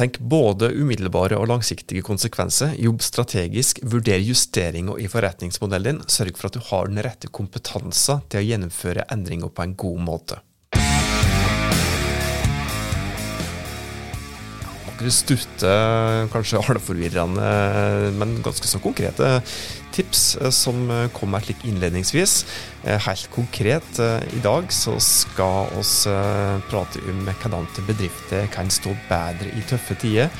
Tenk både umiddelbare og langsiktige konsekvenser. Jobb strategisk, vurder justeringer i forretningsmodellen din. Sørg for at du har den rette kompetansen til å gjennomføre endringer på en god måte. Stutte, kanskje halvforvirrende, men ganske så konkrete tips eh, som kom her litt innledningsvis. Eh, helt konkret, eh, i dag så skal oss prate om hvordan bedrifter kan stå bedre i tøffe tider.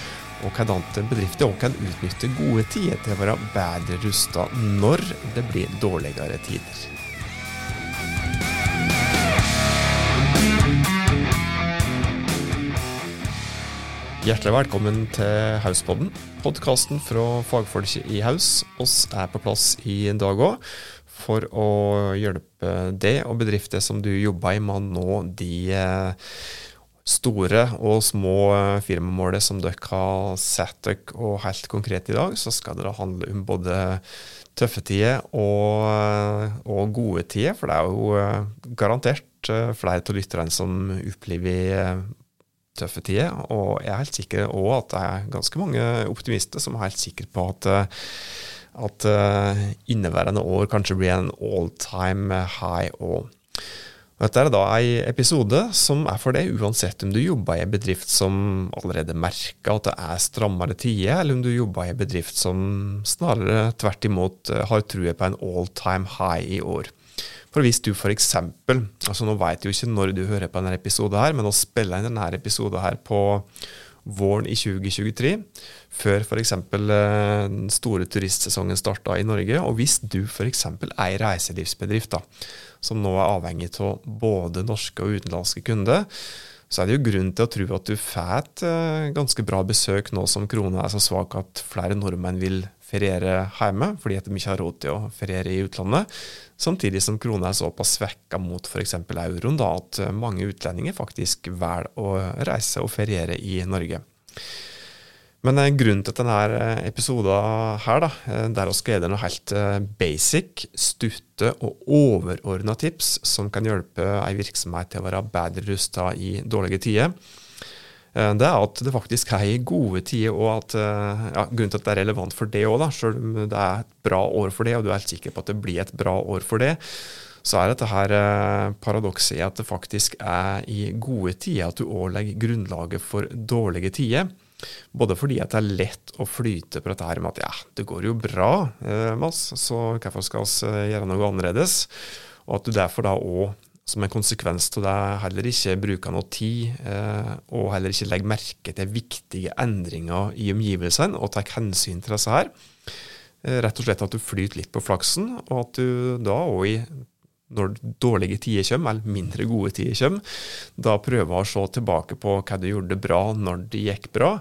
Og hvordan bedrifter også kan utnytte gode tider til å være bedre rusta når det blir dårligere tider. Hjertelig velkommen til Hauspodden, podkasten fra fagfolket i Haus. Oss er på plass i dag òg for å hjelpe deg og bedrifter som du jobber i med å nå de eh, store og små eh, firmamålet som dere har satt dere. Og helt konkret i dag så skal det handle om både tøffe tider og, eh, og gode tider. For det er jo garantert flere av lytterne som opplever tøffe tider. Og jeg er helt sikker òg at det er ganske mange optimister som er helt sikre på at, eh, at uh, inneværende år kanskje blir en all time high. òg. dette er da en episode som er for deg uansett om du jobber i en bedrift som allerede merker at det er strammere tider, eller om du jobber i en bedrift som snarere tvert imot eh, har trua på en all time high i år. For hvis du f.eks. altså Nå jeg jo ikke når du hører på denne episoden, her, men å spille inn denne episoden her på våren i 2023, før f.eks. Eh, den store turistsesongen starta i Norge. Og hvis du f.eks. er ei reiselivsbedrift da, som nå er avhengig av både norske og utenlandske kunder, så er det jo grunn til å tro at du får et uh, ganske bra besøk nå som krona er så svak at flere nordmenn vil feriere hjemme fordi at de ikke har råd til å feriere i utlandet. Samtidig som krona er såpass svekka mot f.eks. euroen da, at mange utlendinger faktisk velger å reise og feriere i Norge. Men eh, grunnen til denne eh, episoden her, da, eh, der vi skal gi deg noe helt basic, stutte og overordna tips som kan hjelpe ei virksomhet til å være bedre rusta i dårlige tider, det er at det faktisk er i gode tider, og at ja, grunnen til at det er relevant for det òg, selv om det er et bra år for det, og du er helt sikker på at det blir et bra år for det, så er dette her paradokset i at det faktisk er i gode tider at du òg legger grunnlaget for dårlige tider. Både fordi at det er lett å flyte på dette her med at ja, det går jo bra, eh, Mads, så hvorfor skal vi eh, gjøre noe annerledes? Og at du derfor da òg som en konsekvens av det heller ikke bruker noe tid, eh, og heller ikke legger merke til viktige endringer i omgivelsene, og tar hensyn til disse her. Eh, rett og slett at du flyter litt på flaksen, og at du da òg når dårlige tider kommer, eller mindre gode tider kommer, da prøver å se tilbake på hva du gjorde bra når det gikk bra.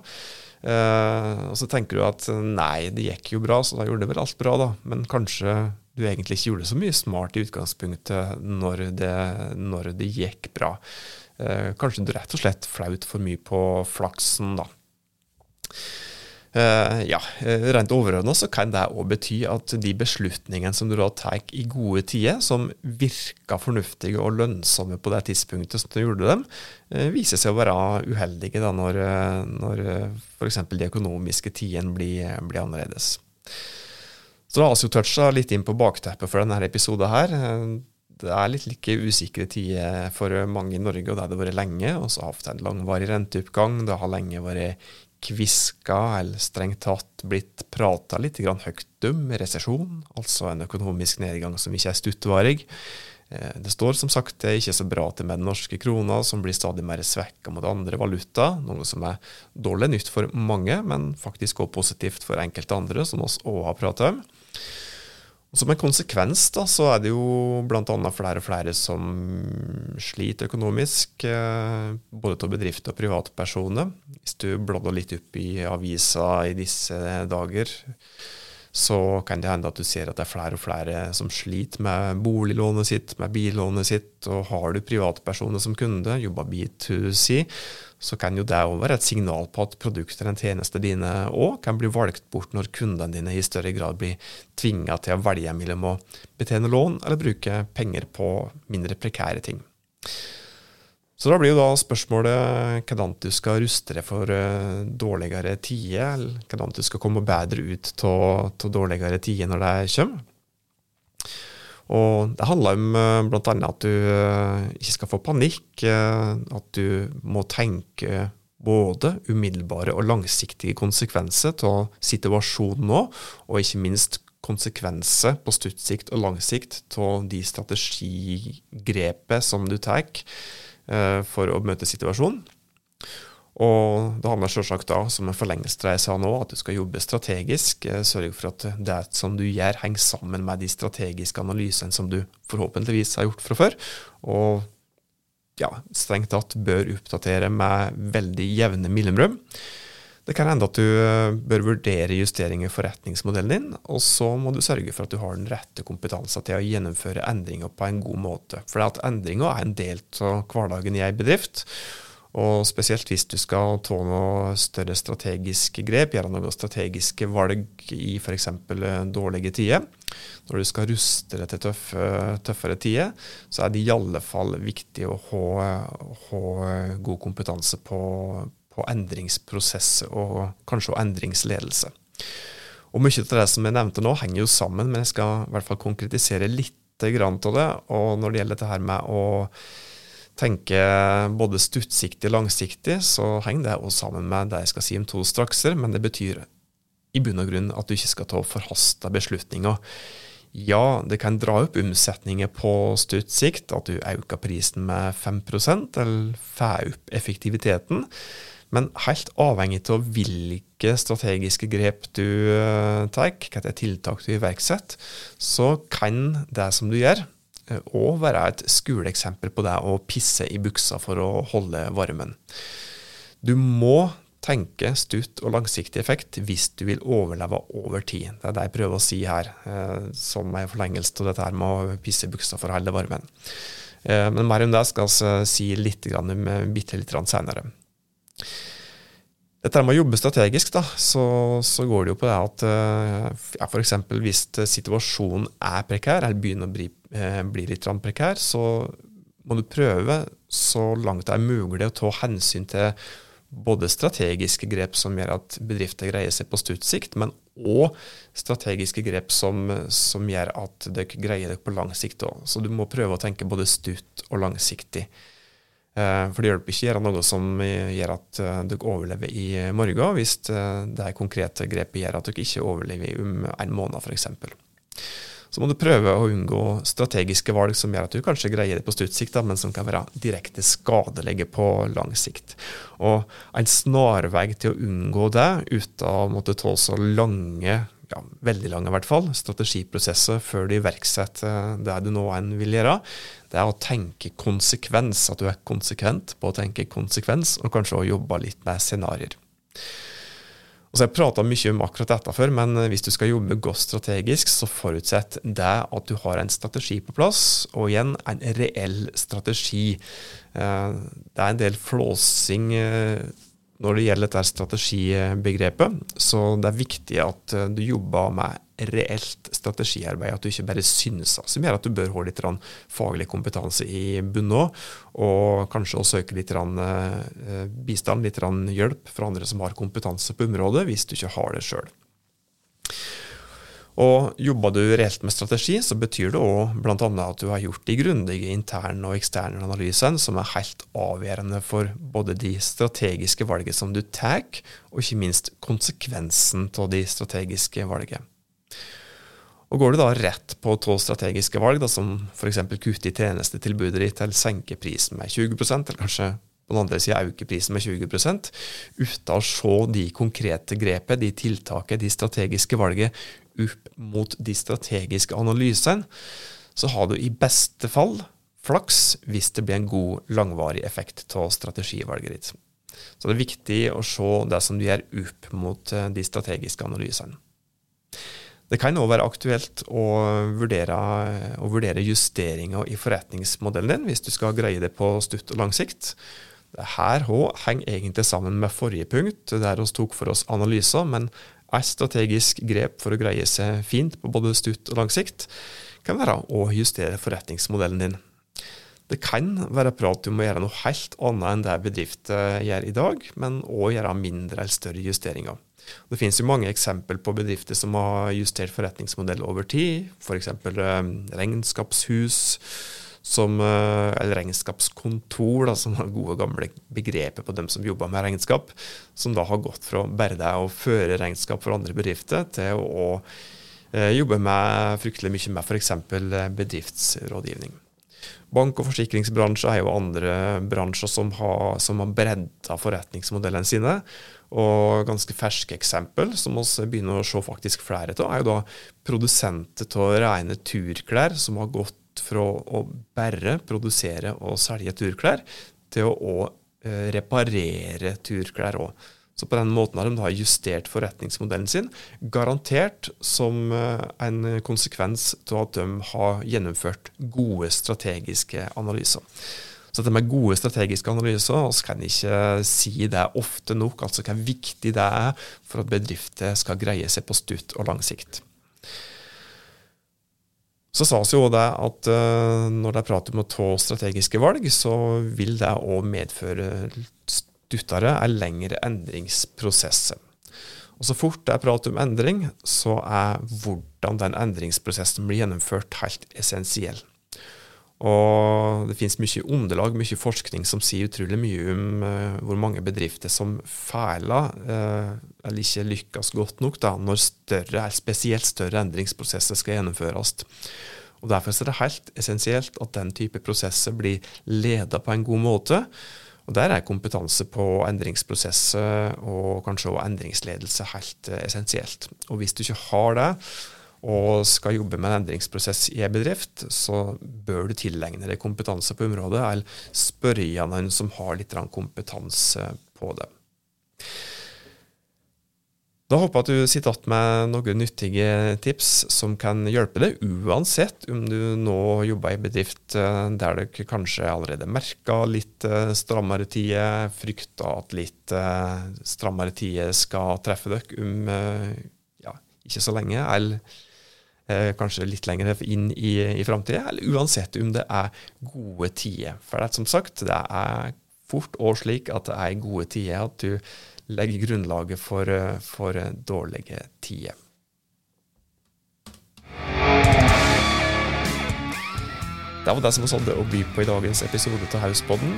Eh, og så tenker du at nei, det gikk jo bra, så da gjorde det vel alt bra, da. Men kanskje du egentlig ikke gjorde så mye smart i utgangspunktet når det, når det gikk bra. Eh, kanskje du rett og slett flaut for mye på flaksen, da. Uh, ja, eh, Rent overordna kan det òg bety at de beslutningene som du da tar i gode tider, som virka fornuftige og lønnsomme på det tidspunktet som du gjorde dem, uh, viser seg å være uheldige da når, når f.eks. de økonomiske tidene blir, blir, annerledes. Så da har vi jo toucha litt inn på bakteppet for denne episoden her. Det er litt like usikre tider for mange i Norge, og det har det vært lenge. Og så har vi hatt en langvarig renteoppgang. Det har lenge vært kviska, eller strengt tatt blitt prata litt høyt om resesjon, altså en økonomisk nedgang som ikke er stuttvarig. Eh, det står som sagt det er ikke så bra til med den norske krona, som blir stadig mer svekka mot andre valuta, noe som er dårlig nytt for mange, men faktisk også positivt for enkelte andre, som oss òg har prata om. Som en konsekvens da, så er det jo bl.a. flere og flere som sliter økonomisk, eh, både til bedrifter og privatpersoner. Hvis du bladder litt opp i avisa i disse dager, så kan det hende at du ser at det er flere og flere som sliter med boliglånet sitt, med billånet sitt. Og har du privatpersoner som kunde, jobber B2C, så kan jo det òg være et signal på at produkter eller tjenester dine òg kan bli valgt bort når kundene dine i større grad blir tvinga til å velge mellom å betjene lån eller bruke penger på mindre prekære ting. Så da blir jo da spørsmålet hvordan du skal ruste deg for uh, dårligere tider, eller hvordan du skal komme bedre ut av dårligere tider når det kommer. Og det handler om uh, bl.a. at du uh, ikke skal få panikk, at du må tenke både umiddelbare og langsiktige konsekvenser av situasjonen nå, og ikke minst konsekvenser på stutt sikt og lang sikt av de strategigrepet som du tar eh, for å møte situasjonen. Og det handler selvsagt da, som en forlengelse jeg sa nå, at du skal jobbe strategisk. Eh, sørge for at det som du gjør, henger sammen med de strategiske analysene som du forhåpentligvis har gjort fra før. Og ja, strengt tatt bør oppdatere med veldig jevne mellomrom. Det kan hende at du eh, bør vurdere justeringer i forretningsmodellen din, og så må du sørge for at du har den rette kompetansen til å gjennomføre endringer på en god måte. For at endringer er en del av hverdagen i en bedrift. Og spesielt hvis du skal ta noe større strategiske grep, gjøre noen strategiske valg i f.eks. Eh, dårlige tider. Når du skal ruste deg til tøffe, tøffere tider, så er det i alle fall viktig å ha, ha god kompetanse på, på endringsprosess og kanskje også endringsledelse. Og Mye av det som jeg nevnte nå, henger jo sammen, men jeg skal i hvert fall konkretisere litt av det. Og når det gjelder dette her med å tenker både stuttsiktig og langsiktig, så henger det også sammen med det jeg skal si om to strakser, men det betyr i bunn og grunn at du ikke skal ta forhasta beslutninger. Ja, det kan dra opp omsetninger på stutt sikt, at du øker prisen med 5% eller får opp effektiviteten. Men helt avhengig av hvilke strategiske grep du uh, tar, hvilke tiltak du iverksetter, så kan det som du gjør, og eh, være et skoleeksempel på det å pisse i buksa for å holde varmen. Du må tenke stutt og langsiktig effekt hvis du vil overleve over tid. Det er det jeg prøver å si her, eh, som en forlengelse av dette med å pisse i buksa for å holde varmen. Eh, men mer om det skal jeg si litt bitte litt senere. Dette med å jobbe strategisk, da, så, så, går det jo på det at ja, f.eks. hvis situasjonen er prekær, eller begynner å bli blir litt prekær, så må du prøve så langt det er mulig å ta hensyn til både strategiske grep som gjør at bedrifter greier seg på stutt sikt, men òg strategiske grep som, som, gjør at dere greier dere på lang sikt òg. Så du må prøve å tenke både stutt og langsiktig. Eh, for det hjelper ikke å gjøre noe som gjør at eh, dere overlever i morgen, hvis det det konkrete grepet gjør at dere ikke overlever om en måned, f.eks så må du prøve å unngå strategiske valg som gjør at du kanskje greier det på stuttsikt, men som kan være direkte skadelige på lang sikt. Og en snarvei til å unngå det, uten å måtte ta så lange ja, veldig lange i hvert fall, strategiprosesser før du iverksetter det du nå enn vil gjøre, det er å tenke konsekvens. At du er konsekvent på å tenke konsekvens, og kanskje også jobbe litt med scenarioer. Og så har Jeg prata mye om akkurat dette før, men hvis du skal jobbe godt strategisk, så forutsett det at du har en strategi på plass, og igjen en reell strategi. Eh, det er en del flåsing eh, når det gjelder dette strategibegrepet, så det er viktig at eh, du jobber med reelt strategiarbeid, at du ikke bare synser, som gjør at du bør ha litt faglig kompetanse i bunnen òg, og kanskje å søke litt eh, bistand, litt hjelp fra andre som har kompetanse på området, hvis du ikke har det sjøl. Og Jobber du reelt med strategi, så betyr det òg bl.a. at du har gjort de grundige interne og eksterne analysene, som er helt avgjørende for både de strategiske valgene som du tar, og ikke minst konsekvensen av de strategiske valgene. Og Går du da rett på to strategiske valg, da, som f.eks. kutte i tjenestetilbudet ditt eller senke prisen med 20% eller kanskje på den andre sida øke prisen med 20 uten å se de konkrete grepet, de tiltaket, de strategiske valget opp mot de strategiske analysene, så har du i beste fall flaks hvis det blir en god, langvarig effekt av strategivalget ditt. Så det er viktig å se det som du gjør opp mot eh, de strategiske analysene. Det kan òg være aktuelt å vurdere, å vurdere, justeringer i forretningsmodellen din, hvis du skal greie det på stutt og lang sikt. Dette henger egentlig sammen med forrige punkt, der vi tok for oss analyser, men et strategisk grep for å greie seg fint på både stutt og lang sikt kan være å justere forretningsmodellen din. Det kan være prat om å gjøre noe helt annet enn det bedrifter gjør i dag, men òg gjøre mindre eller større justeringer. Det finnes jo mange eksempel på bedrifter som har justert forretningsmodell over tid, f.eks. Eh, regnskapshus, som, eh, eller regnskapskontor, da, som har gode, gamle begreper på dem som jobber med regnskap, som da har gått fra bare det å føre regnskap for andre bedrifter til å å jobbe med fryktelig mye med f.eks. bedriftsrådgivning. Bank- og forsikringsbransje er jo andre bransjer som har, som har bredda forretningsmodellene sine. Og ganske ferske eksempel, som vi begynner å se faktisk flere av, er jo da produsenter av rene turklær som har gått fra å bare produsere og selge turklær, til å òg eh, reparere turklær òg. Så på den måten har de da justert forretningsmodellen sin, garantert som eh, en konsekvens av at de har gjennomført gode strategiske analyser. Så dette med gode strategiske analyser, vi kan ikke si det ofte nok, altså hvor viktig det er for at bedrifter skal greie seg på stutt og lang sikt. Så sa vi jo det at når når de prater om å ta strategiske valg, så vil det òg medføre stuttere er lengre endringsprosesser. Og Så fort det er prat om endring, så er hvordan den endringsprosessen blir gjennomført, helt essensiell. Og Det finnes mye underlag, mye forskning som sier utrolig mye om uh, hvor mange bedrifter som feiler, uh, eller ikke lykkes godt nok da, når større, spesielt større endringsprosesser skal gjennomføres. Og Derfor er det helt essensielt at den type prosesser blir ledet på en god måte. Og Der er kompetanse på endringsprosesser og kanskje også endringsledelse helt eh, essensielt. Og Hvis du ikke har det, og skal jobbe med en endringsprosess i en bedrift, så bør du tilegne deg kompetanse på området, eller spørre noen som har litt kompetanse på det. Da håper jeg at du sitter igjen med noen nyttige tips som kan hjelpe deg, uansett om du nå jobber i bedrift eh, der dere kanskje allerede merker litt eh, strammere tider, frykter at litt eh, strammere tider skal treffe dere om ja, ikke så lenge, eller kanskje litt lenger inn i, i framtida, eller uansett om det er gode tider. For det er som sagt, det er fort og slik at det er gode tider at du legge grunnlaget for, eh, for dårlige tider. Det var det som vi hadde å by på i dagens episode av Hauspodden.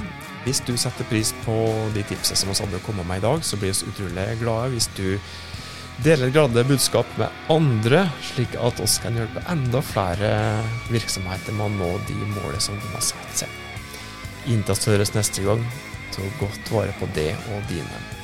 Hvis du setter pris på de tipsene som vi hadde å komme med i dag, så blir vi utrolig glade hvis du deler glade budskap med andre, slik at oss kan hjelpe enda flere virksomheter med å nå de målene som de har satt seg. Inntil høres neste gang, ta godt vare på det og dine.